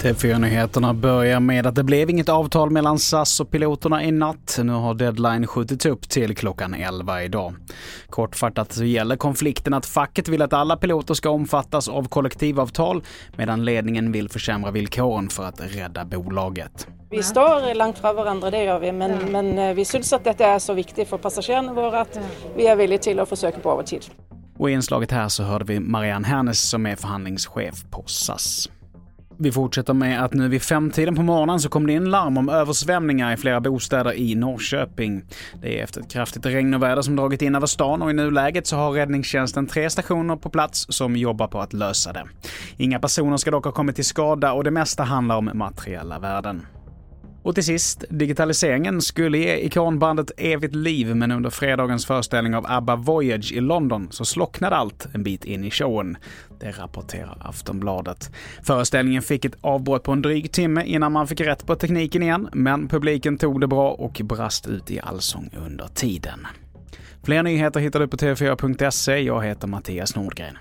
TV4-nyheterna börjar med att det blev inget avtal mellan SAS och piloterna i natt. Nu har deadline skjutits upp till klockan 11 idag. Kortfattat så gäller konflikten att facket vill att alla piloter ska omfattas av kollektivavtal medan ledningen vill försämra villkoren för att rädda bolaget. Vi står långt från varandra, det gör vi, men, men eh, vi syns att detta är så viktigt för passagerarna våra att vi är villiga till att försöka på övertid. Och i inslaget här så hörde vi Marianne Hernes som är förhandlingschef på SAS. Vi fortsätter med att nu vid femtiden på morgonen så kom det in larm om översvämningar i flera bostäder i Norrköping. Det är efter ett kraftigt regnväder som dragit in över stan och i nuläget så har räddningstjänsten tre stationer på plats som jobbar på att lösa det. Inga personer ska dock ha kommit till skada och det mesta handlar om materiella värden. Och till sist, digitaliseringen skulle ge ikonbandet evigt liv men under fredagens föreställning av ABBA Voyage i London så slocknade allt en bit in i showen. Det rapporterar Aftonbladet. Föreställningen fick ett avbrott på en dryg timme innan man fick rätt på tekniken igen, men publiken tog det bra och brast ut i allsång under tiden. Fler nyheter hittar du på tv4.se. Jag heter Mattias Nordgren.